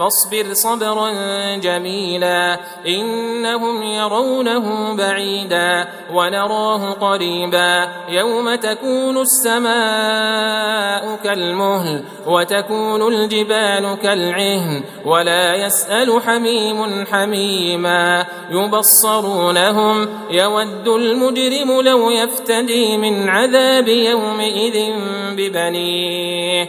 فاصبر صبرا جميلا إنهم يرونه بعيدا ونراه قريبا يوم تكون السماء كالمهل وتكون الجبال كالعهن ولا يسأل حميم حميما يبصرونهم يود المجرم لو يفتدي من عذاب يومئذ ببنيه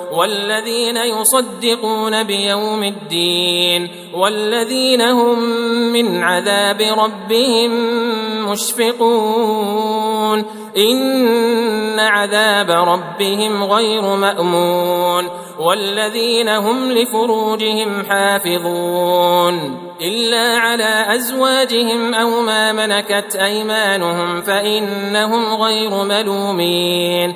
والذين يصدقون بيوم الدين والذين هم من عذاب ربهم مشفقون إن عذاب ربهم غير مأمون والذين هم لفروجهم حافظون إلا على أزواجهم أو ما ملكت أيمانهم فإنهم غير ملومين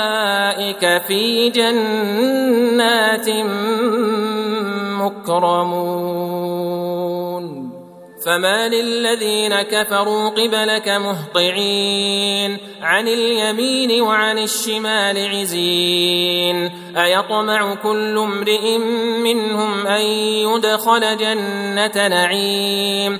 أولئك في جنات مكرمون. فما للذين كفروا قبلك مهطعين. عن اليمين وعن الشمال عزين. أيطمع كل امرئ منهم أن يدخل جنة نعيم.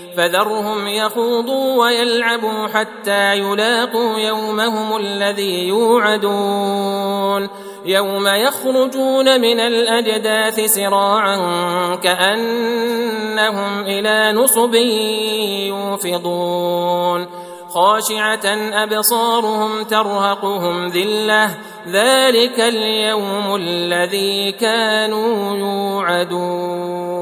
فذرهم يخوضوا ويلعبوا حتى يلاقوا يومهم الذي يوعدون. يوم يخرجون من الأجداث سراعا كأنهم إلى نصب يوفضون. خاشعة أبصارهم ترهقهم ذلة. ذلك اليوم الذي كانوا يوعدون.